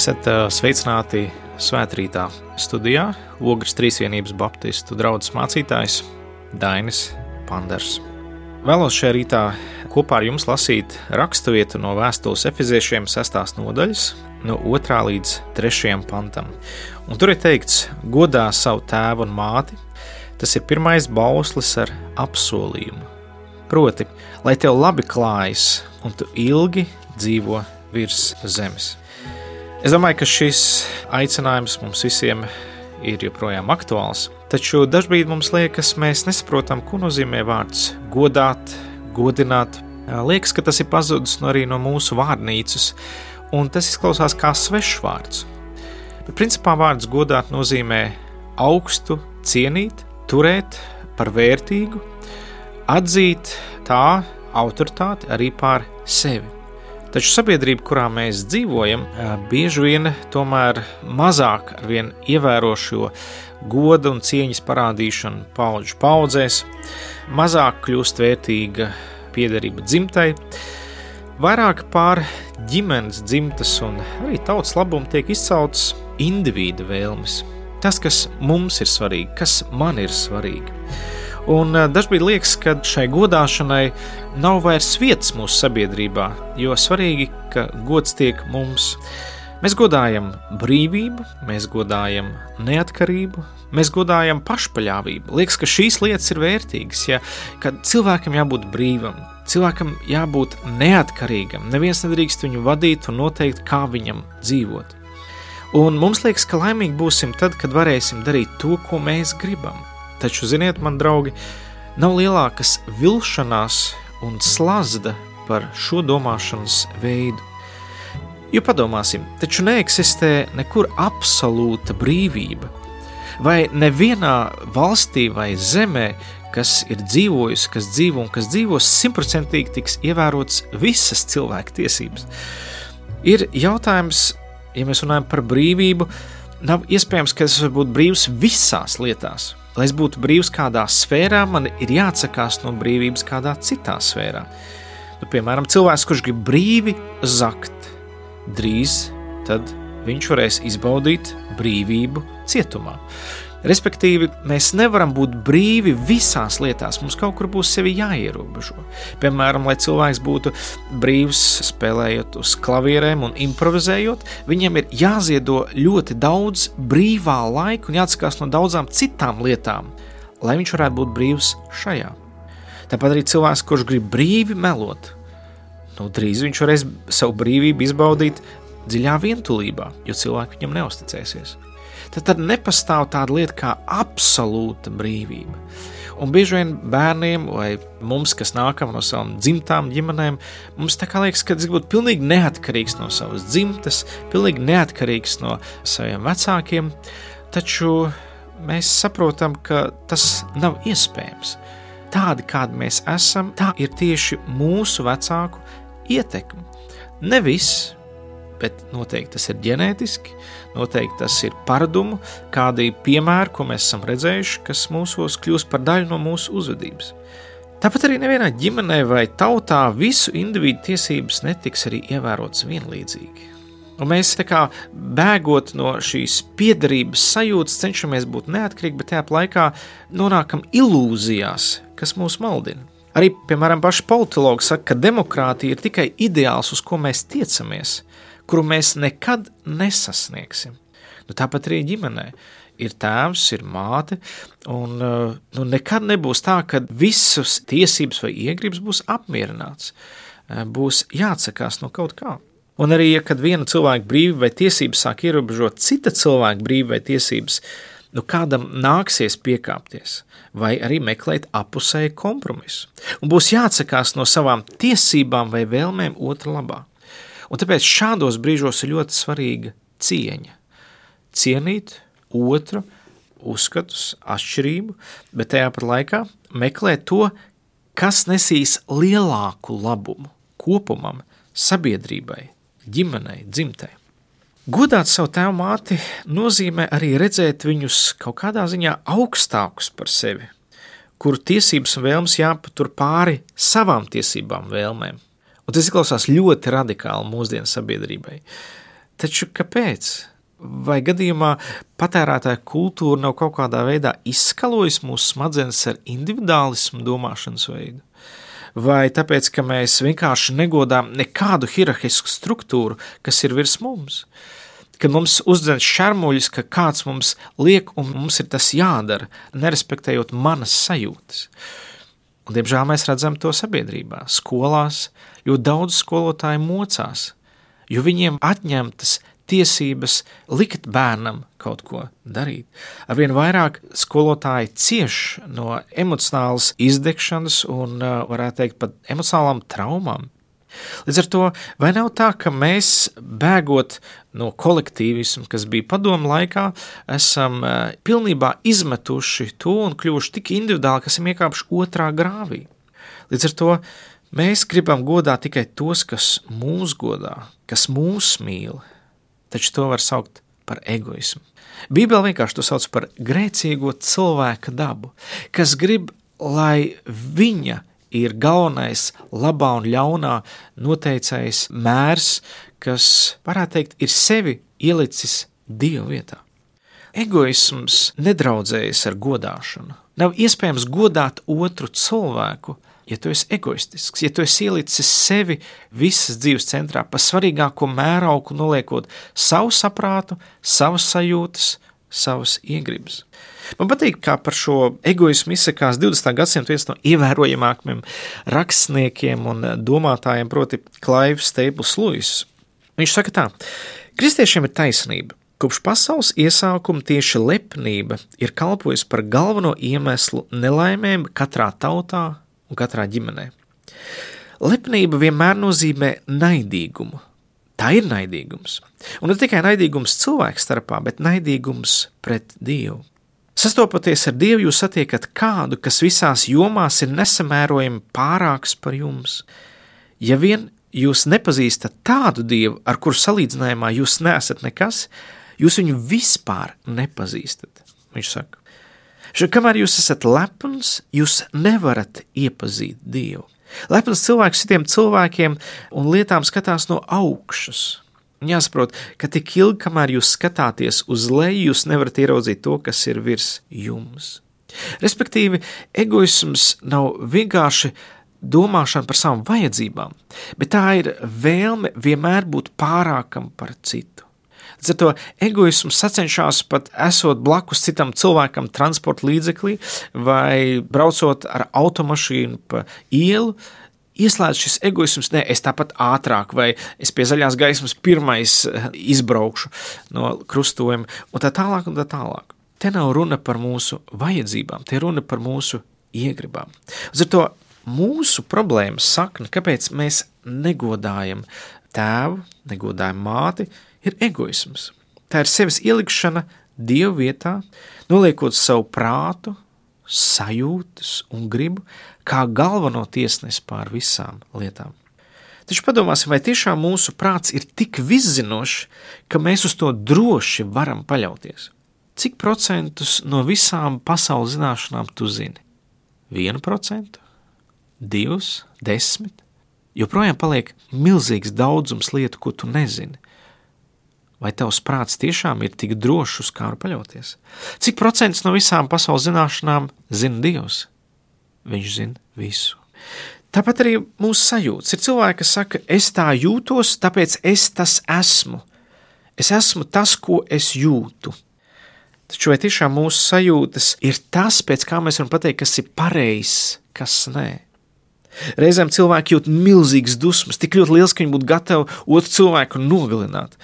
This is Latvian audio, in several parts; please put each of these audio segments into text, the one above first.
Esat sveicināti Svētrītā studijā Ogres Trīsvienības Baptistu draugs mācītājs Dainis Panders. Vēlos šajā rītā kopā ar jums lasīt raksturvietu no vēstules efeziešiem 6. nodaļas, no 2. līdz 3. pantam. Un tur ir teikts, godā savu tēvu un māti, tas ir pirmais bauslis ar apsolījumu. Proti, lai tev labi klājas un tu ilgi dzīvo virs zemes. Es domāju, ka šis aicinājums mums visiem ir joprojām aktuāls, taču dažkārt mums liekas, mēs nesaprotam, ko nozīmē vārds godāt, godināt. Liekas, ka tas ir pazudis no arī no mūsu vārnīcas, un tas izklausās kā svešs vārds. Bet principā vārds godāt nozīmē augstu cienīt, turēt par vērtīgu, atzīt tā autoritāti arī pār sevi. Taču sabiedrība, kurā mēs dzīvojam, bieži vien tomēr mazāk vien ievēro šo godu un cieņas parādīšanu paudžu paudzēs, mazāk kļūst vērtīga piederība dzimtai, vairāk pār ģimenes dzimtas un arī tautas labumu tiek izceltas individu vēlmes. Tas, kas mums ir svarīgi, kas man ir svarīgi. Un eh, dažkārt liekas, ka šai godāšanai nav vairs vietas mūsu sabiedrībā, jo svarīgi, ka gods tiek mums. Mēs godājam brīvību, mēs godājam neatkarību, mēs godājam pašpaļāvību. Liekas, ka šīs lietas ir vērtīgas, ja cilvēkam jābūt brīvam, cilvēkam jābūt neatkarīgam. Neviens nedrīkst viņu vadīt un noteikt, kā viņam dzīvot. Un mums liekas, ka laimīgi būsim tad, kad varēsim darīt to, ko mēs gribam. Taču, ziniet, man draugi, nav lielākas vilšanās un slazda par šo domāšanas veidu. Jo padomāsim, taču neeksistē nekur absolūta brīvība. Vai nevienā valstī vai zemē, kas ir dzīvojusi, kas dzīvo un kas dzīvos, simtprocentīgi tiks ievērotas visas cilvēku tiesības. Ir jautājums, ja mēs runājam par brīvību, nav iespējams, ka es varu būt brīvs visās lietās. Lai es būtu brīvs kādā sfērā, man ir jāatsakās no brīvības kādā citā sfērā. Nu, piemēram, cilvēks, kurš grib brīvi zakt, drīz tad viņš varēs izbaudīt brīvību cietumā. Respektīvi, mēs nevaram būt brīvi visās lietās. Mums kaut kur būs sevi jāierobežo. Piemēram, lai cilvēks būtu brīvs spēlējot uz klavierēm un improvizējot, viņam ir jāziedo ļoti daudz brīvā laika un jāatsakās no daudzām citām lietām, lai viņš varētu būt brīvs šajā. Tāpat arī cilvēks, kurš grib brīvi melot, nu, drīz viņš varēs savu brīvību izbaudīt dziļā vientulībā, jo cilvēki viņam neusticēsies tad, tad nepastāv tāda lieta kā absolūta brīvība. Un bieži vien bērniem vai mums, kas nākam no savām dzimtām ģimenēm, mums tā kā liekas, ka tas būtu pilnīgi neatkarīgs no savas dzimtes, pilnīgi neatkarīgs no saviem vecākiem, taču mēs saprotam, ka tas nav iespējams. Tādi, kādi mēs esam, tā ir tieši mūsu vecāku ietekme. Ne viss, bet noteikti tas ir ģenētiski, noteikti tas ir paradumu, kādi piemēri, ko mēs esam redzējuši, kas mūsos kļūst par daļu no mūsu uzvedības. Tāpat arī nevienā ģimenē vai tautā visu individu tiesības netiks arī ievērotas vienlīdzīgi. Un mēs tā kā bēgot no šīs piederības sajūtas, cenšamies būt neatkarīgi, bet tajā laikā nonākam ilūzijās, kas mūs maldina. Arī, piemēram, paši politologi saka, ka demokrātija ir tikai ideāls, uz ko mēs tiecamies kuru mēs nekad nesasniegsim. Nu, tāpat arī ģimenē ir tēvs, ir māte, un uh, nu, nekad nebūs tā, ka visas tiesības vai iegribas būs apmierināts. Uh, būs jāatsakās no kaut kā. Un arī, ja viena cilvēka brīvība vai tiesības sāk ierobežot cita cilvēka brīvību vai tiesības, nu kādam nāksies piekāpties, vai arī meklēt apusēju kompromisu. Un būs jāatsakās no savām tiesībām vai vēlmēm otra labā. Un tāpēc šādos brīžos ir ļoti svarīga cieņa. Cienīt otru uzskatus, atšķirību, bet tajā pat laikā meklēt to, kas nesīs lielāku labumu kopumam, sabiedrībai, ģimenei, dzimtai. Godāt savu tēvu māti nozīmē arī redzēt viņus kaut kādā ziņā augstākus par sevi, kuru tiesības un vēlmes jāpatur pāri savām tiesībām, vēlmēm. Un tas izklausās ļoti radikāli mūsdienu sabiedrībai. Taču kāpēc? Vai gadījumā patērētāja kultūra nav kaut kādā veidā izskalojusi mūsu smadzenes ar individuālismu domāšanas veidu? Vai tāpēc, ka mēs vienkārši negodām nekādu hierarhisku struktūru, kas ir virs mums? Kad mums uzdzen šarmuļus, ka kāds mums liek un mums ir tas jādara, nerespektējot manas sajūtas. Un, diemžēl mēs redzam to sabiedrībā, skolās, jo daudz skolotāju mocās, jo viņiem atņemtas tiesības likt bērnam kaut ko darīt. Arvien vairāk skolotāji cieš no emocionālas izdegšanas un, varētu teikt, pat emocionālām traumām. Līdz ar to, vai nav tā, ka mēs, bēgot no kolektīvisma, kas bija padomu laikā, esam pilnībā izmetuši to un kļuvuši tik individuāli, ka esam iekāpuši otrā grāvī? Līdz ar to mēs gribam godāt tikai tos, kas mūs godā, kas mūs mīl, taču to var saukt par egoismu. Bībele vienkārši to sauc par grēcīgo cilvēka dabu, kas grib, lai viņa ir galvenais labā un ļaunā noteicējs mērs, kas, varētu teikt, ir sevi ielicis Dieva vietā. Egoisms nedraudzējas ar godāšanu. Nav iespējams godāt otru cilvēku, ja tu esi egoistisks, ja tu esi ielicis sevi visas dzīves centrā, pa svarīgāko mērauku noliekot savu saprātu, savas sajūtas, savas iegribas. Man patīk, kā par šo egoismu izsakās 20. gadsimta viens no ievērojamākajiem rakstniekiem un domātājiem, proti, Klaivs Staples Lewis. Viņš saka tā: Kristiešiem ir taisnība. Kopš pasaules iesākuma tieši lepnība ir kalpojusi par galveno iemeslu nelaimēm katrā tautā, un katrā ģimenē. Lepnība vienmēr nozīmē naidīgumu. Tā ir naidīgums. Un ne tikai naidīgums cilvēku starpā, bet naidīgums pret Dievu. Sastopoties ar Dievu, jūs satiekat kādu, kas visās jomās ir nesamērojami pārāks par jums. Ja vien jūs nepazīstat tādu Dievu, ar kuru salīdzinājumā jūs neesat nekas, jūs viņu vispār nepazīstat. Viņš saka, Šo, kamēr jūs esat lepns, jūs nevarat iepazīt Dievu. Lepns cilvēks citiem cilvēkiem un lietām skatās no augšas. Jāsaprot, ka tik ilgi, kamēr jūs skatāties uz leju, jūs nevarat ieraudzīt to, kas ir virs jums. Respektīvi, egoisms nav vienkārši domāšana par savām vajadzībām, bet tā ir vēlme vienmēr būt pārākam par citu. Līdz ar to egoisms sacenšas pat esot blakus citam cilvēkam transporta līdzeklī vai braucot ar automašīnu pa ielu. Ieslēdz šis egoisms, ne es tāpat ātrāk, vai es pie zaļās gaismas pirmais eh, izbraukšu no krustojuma, un tā tālāk, un tā tālāk. Te nav runa par mūsu vajadzībām, te runa par mūsu iegribām. Ar to mūsu problēmas sakna, kāpēc mēs negodājam tēvu, negodājam māti, ir egoisms. Tā ir sevis ielikšana dievu vietā, noliekot savu prātu, sajūtas un gribu kā galveno tiesnesi pār visām lietām. Taču padomāsim, vai tiešām mūsu prāts ir tik viszinošs, ka mēs uz to droši varam paļauties. Cik procentus no visām pasaules zināšanām tu zini? Vienu procentu, divus, desmit. Joprojām paliek milzīgs daudzums lietu, ko tu nezini. Vai tavs prāts tiešām ir tik drošs, uz kā var paļauties? Cik procents no visām pasaules zināšanām zina Dievs? Viņš zina visu. Tāpat arī mūsu sajūtas. Ir cilvēki, kas saka, es tā jūtos, tāpēc es tas esmu. Es esmu tas, ko es jūtu. Taču vai tiešām mūsu sajūtas ir tas, pēc kā mēs varam pateikt, kas ir pareizs, kas nē? Reizēm cilvēki jūt milzīgas dusmas, tik ļoti liels, ka viņi būtu gatavi otru cilvēku nogalināt.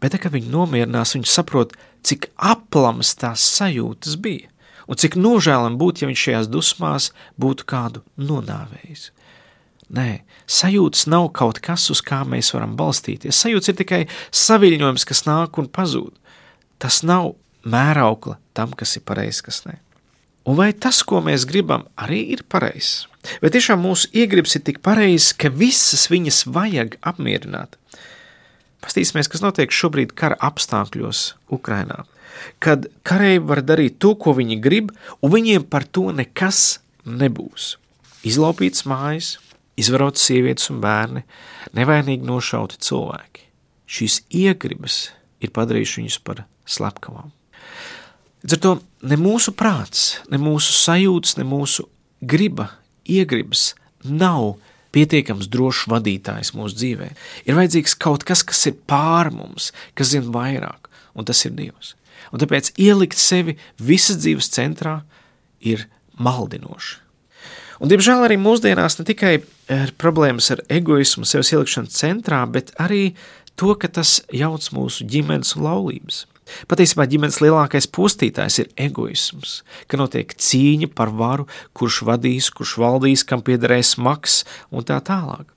Bet, kad viņi nomierinās, viņi saprot, cik aplamas tās sajūtas bija, un cik nožēlam būtu, ja viņš šajās dusmās būtu kādu nonāvējis. Nē, sajūtas nav kaut kas, uz kā mēs varam balstīties. Sajūtas ir tikai saviņojums, kas nāk un pazūd. Tas nav mēraukla tam, kas ir pareizs, kas nē. Un vai tas, ko mēs gribam, arī ir pareizs? Vai tiešām mūsu iegribas ir tik pareizs, ka visas viņas vajag apmierināt? Pastīsimies, kas notiek šobrīd kara apstākļos Ukrajinā. Kad kareivi var darīt to, ko viņi grib, un viņiem par to nekas nebūs. Izlaupīts mājas, izvarotas sievietes un bērni, nevainīgi nošauti cilvēki. šīs iegribas ir padarījušas viņus par slepkavām. Līdz ar to ne mūsu prāts, ne mūsu sajūtas, ne mūsu griba, iegribas nav pietiekams drošs vadītājs mūsu dzīvē. Ir vajadzīgs kaut kas, kas ir pār mums, kas zina vairāk, un tas ir Dievs. Un tāpēc ielikt sevi visas dzīves centrā ir maldinoši. Un, diemžēl arī mūsdienās ne tikai ir problēmas ar egoismu, sevis ielikšanu centrā, bet arī to, ka tas jauc mūsu ģimenes un laulības. Patiesībā ģimenes lielākais postītājs ir egoisms, ka notiek cīņa par varu, kurš vadīs, kurš valdīs, kam piederēs maks un tā tālāk.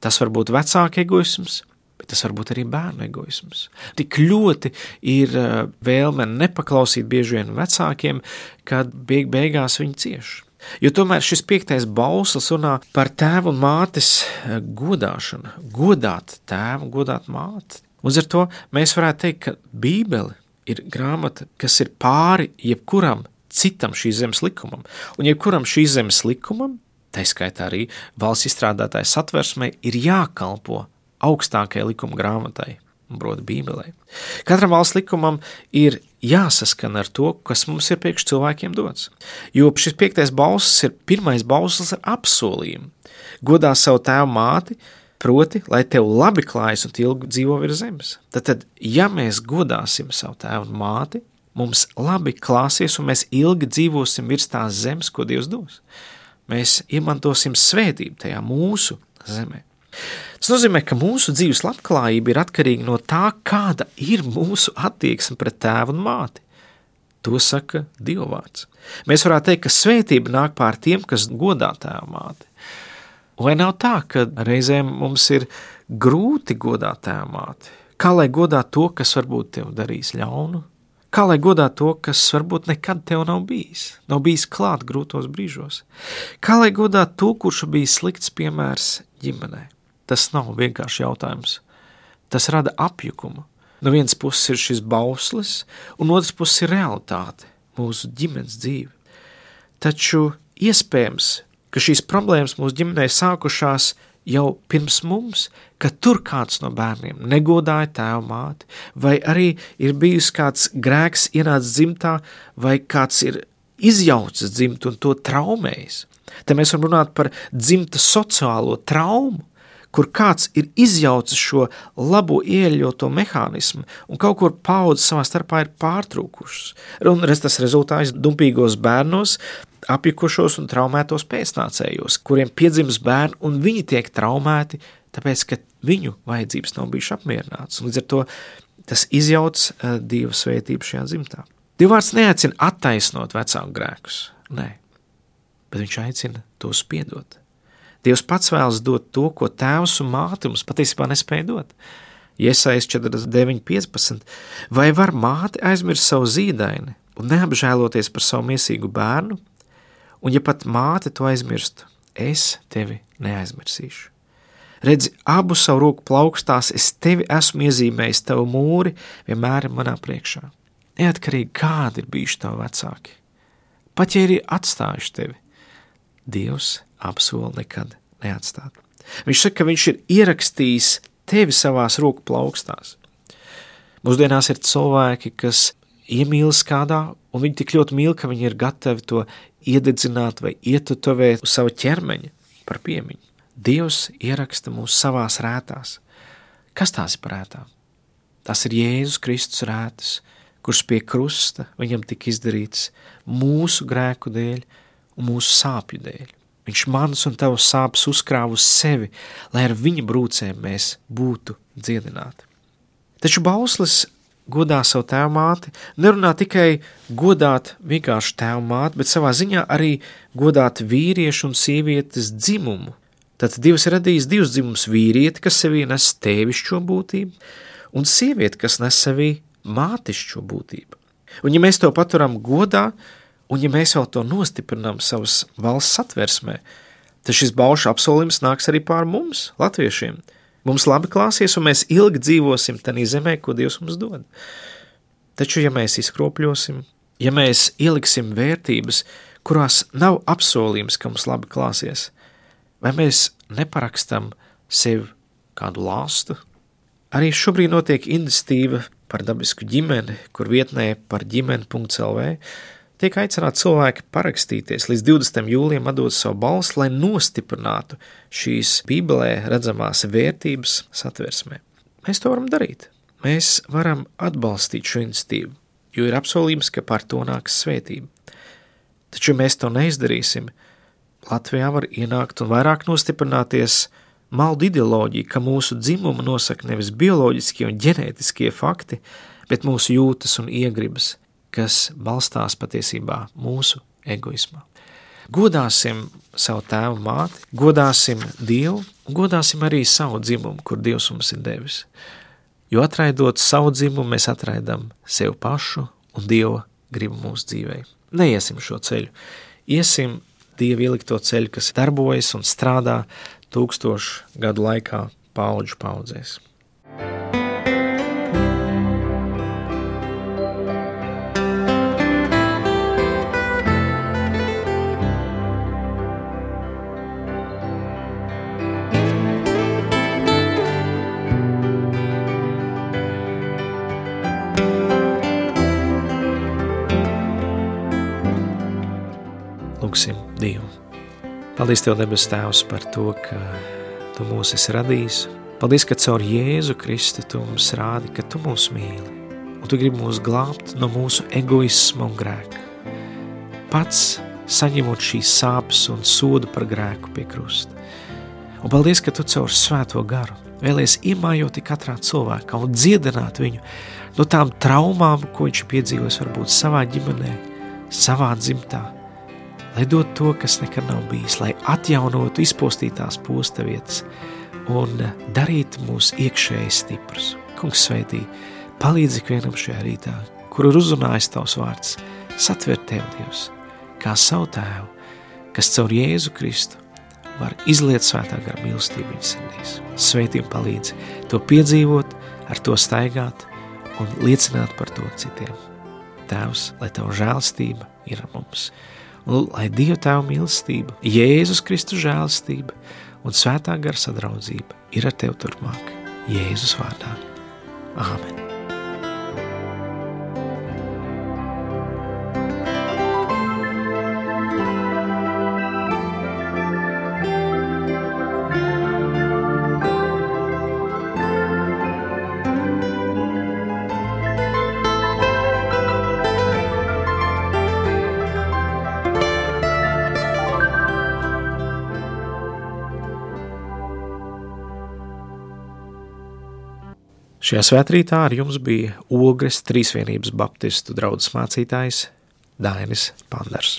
Tas var būt vecāka egoisms, bet tas var būt arī bērnu egoisms. Tik ļoti ir eh, vēlme nepaklausīt bieži vien vecākiem, kad beig beigās viņi cieš. Jo tomēr šis piektais bauslis runā par tēvu un mātes eh, godāšanu, godāt tēvu, godāt māti. Un ar to mēs varētu teikt, ka Bībele ir grāmata, kas ir pāri jebkuram citam šīs zemes likumam. Un jebkuram šīs zemes likumam, tā skaitā arī valsts izstrādātāja satversmē, ir jākalpo augstākajai likuma grāmatai, proti, Bībelē. Katram valsts likumam ir jāsaskana ar to, kas mums ir priekš cilvēkiem dots. Jo šis piektais balss ir pirmais balss ar apsolījumu. Godā savu tēvu māti, proti, lai tev labi klājas un ilgi dzīvo virs zemes. Tad, tad, ja mēs godāsim savu tēvu un māti, mums labi klāsies un mēs ilgi dzīvosim virs tās zemes, ko Dievs dos. Mēs iemantosim svētību tajā mūsu zemē. Tas nozīmē, ka mūsu dzīves labklājība ir atkarīga no tā, kāda ir mūsu attieksme pret tēvu un māti. To saka Dievvvārds. Mēs varētu teikt, ka svētība nāk pār tiem, kas godā tēvu māti. Vai nav tā, ka reizēm mums ir grūti godāt tēvu māti? Kā lai godā to, kas varbūt tev darīs ļaunu? Kā lai godā to, kas varbūt nekad tev nav bijis, nav bijis klāt grūtos brīžos? Kā lai godā to, kurš bija slikts piemērs ģimenei? Tas nav vienkārši jautājums. Tas rada apjukumu. No vienas puses ir šis bauslis, un otrs puses ir realitāte, mūsu ģimenes dzīve. Taču iespējams, ka šīs problēmas mūsu ģimenē sākušās jau pirms mums, ka tur kāds no bērniem negodāja tēvu māti, vai arī ir bijis kāds grēks ienācis dzimtā, vai kāds ir izjaucis dzimtu un to traumējis. Te mēs varam runāt par dzimta sociālo traumu, kur kāds ir izjaucis šo labo ieļoto mehānismu un kaut kur paudzes savā starpā ir pārtrūkušas. Un tas rezultāts dumpīgos bērnos, apjukušos un traumētos pēcnācējos, kuriem piedzimst bērni un viņi tiek traumēti, tāpēc, ka viņu vajadzības nav bijušas apmierinātas. Līdz ar to tas izjauc uh, Dieva svētību šajā dzimtā. Dievvvārds neaicina attaisnot vecāku grēkus, nē, bet viņš aicina tos piedot. Dievs pats vēlas dot to, ko tēvs un māte mums patiesībā nespēja dot. Iesaist 49.15. Vai var māte aizmirst savu zīdaini un neapžēloties par savu miesīgu bērnu? Un ja pat māte to aizmirst, es tevi neaizmirsīšu. Redzi, abu savu roku plaukstās, es tevi esmu iezīmējis, tavu mūri vienmēr ir manā priekšā. Neatkarīgi kādi ir bijuši tavi vecāki. Pat ja ir atstājuši tevi, Dievs apsola nekad neatstāt. Viņš saka, ka viņš ir ierakstījis tevi savās roku plaukstās. Mūsdienās ir cilvēki, kas iemīlas kādā, un viņi tik ļoti mīl, ka viņi ir gatavi to iededzināt vai ietutovēt uz savu ķermeņa par piemiņu. Dievs ieraksta mūs savās rētās. Kas tās ir par rētām? Tas ir Jēzus Kristus rētas, kurš pie krusta viņam tika izdarīts mūsu grēku dēļ un mūsu sāpju dēļ. Viņš manas un tavas sāpes uzkrāva uz sevi, lai ar viņa brūcēm mēs būtu dziedināti. Taču bauslis godā savu tēvu māti, nerunā tikai godāt vienkārši tēvu māti, bet savā ziņā arī godāt vīriešu un sievietes dzimumu. Tad Dievs ir radījis divus dzimumus - vīrieti, kas sevī nes tēvišķo būtību, un sievieti, kas nes sevī mātišķo būtību. Un ja mēs to paturam godā, Un ja mēs vēl to nostiprinām savas valsts satversmē, tad šis baušu apsolījums nāks arī pār mums, latviešiem. Mums labi klāsies, un mēs ilgi dzīvosim tajā zemē, ko Dievs mums dod. Taču, ja mēs izkropļosim, ja mēs ieliksim vērtības, kurās nav apsolījums, ka mums labi klāsies, vai mēs neparakstam sev kādu lāstu, Arī šobrīd notiek iniciatīva par dabisku ģimeni, kur vietnē par ģimeni.lv tiek aicināti cilvēki parakstīties līdz 20. jūlijam, atdot savu balsi, lai nostiprinātu šīs Bībelē redzamās vērtības satversmē. Mēs to varam darīt. Mēs varam atbalstīt šo iniciatīvu, jo ir apsolījums, ka par to nāks svētība. Taču, ja mēs to neizdarīsim, Latvijā var ienākt un vairāk nostiprināties maldu ideoloģija, ka mūsu dzimumu nosaka nevis bioloģiskie un ģenētiskie fakti, bet mūsu jūtas un iegribas, kas balstās patiesībā mūsu egoismā. Godāsim savu tēvu māti, godāsim Dievu godāsim arī savu dzimumu, kur Dievs mums ir devis. Jo atraidot savu dzimumu, mēs atraidām sev pašu un Dieva gribu mūsu dzīvē. Neiesim šo ceļu, iesim Dieva ielikto ceļu, kas darbojas un strādā tūkstošu gadu laikā paudžu paudzēs. Lūksim Dievu. Paldies Tev, debes Tēvs, par to, ka Tu mūs esi radījis. Paldies, ka caur Jēzu Kristu Tu mums rādi, ka Tu mūs mīli, un Tu gribi mūs glābt no mūsu egoisma un grēka. Pats saņemot šīs sāpes un sodu par grēku pie krusta. Un paldies, ka Tu caur svēto garu vēlies iemājot katrā cilvēkā un dziedināt viņu no tām traumām, ko viņš piedzīvos varbūt savā ģimenē, savā dzimtā, lai dod to, kas nekad nav bijis, lai atjaunotu izpostītās posta vietas un darītu mūs iekšēji stiprus. Kungs sveitī, palīdzi ikvienam šajā rītā, kur ir uzrunājis tavs vārds, satver tev Dievs, kā savu tēvu, kas caur Jēzu Kristu var izliet svētā gara mīlestību viņa sirdīs. Sveitī un palīdzi to piedzīvot, ar to staigāt un liecināt par to citiem. Tēvs, lai tavu žēlstība ir ar mums – lai Dieva Tēva mīlestība, Jēzus Kristus žēlastība un svētā gara sadraudzība ir ar tevi turpmāk. Jēzus vārdā. Āmen! Šajā svētkrītā ar jums bija Ogres Trīsvienības Baptistu draugs mācītājs Dainis Panders.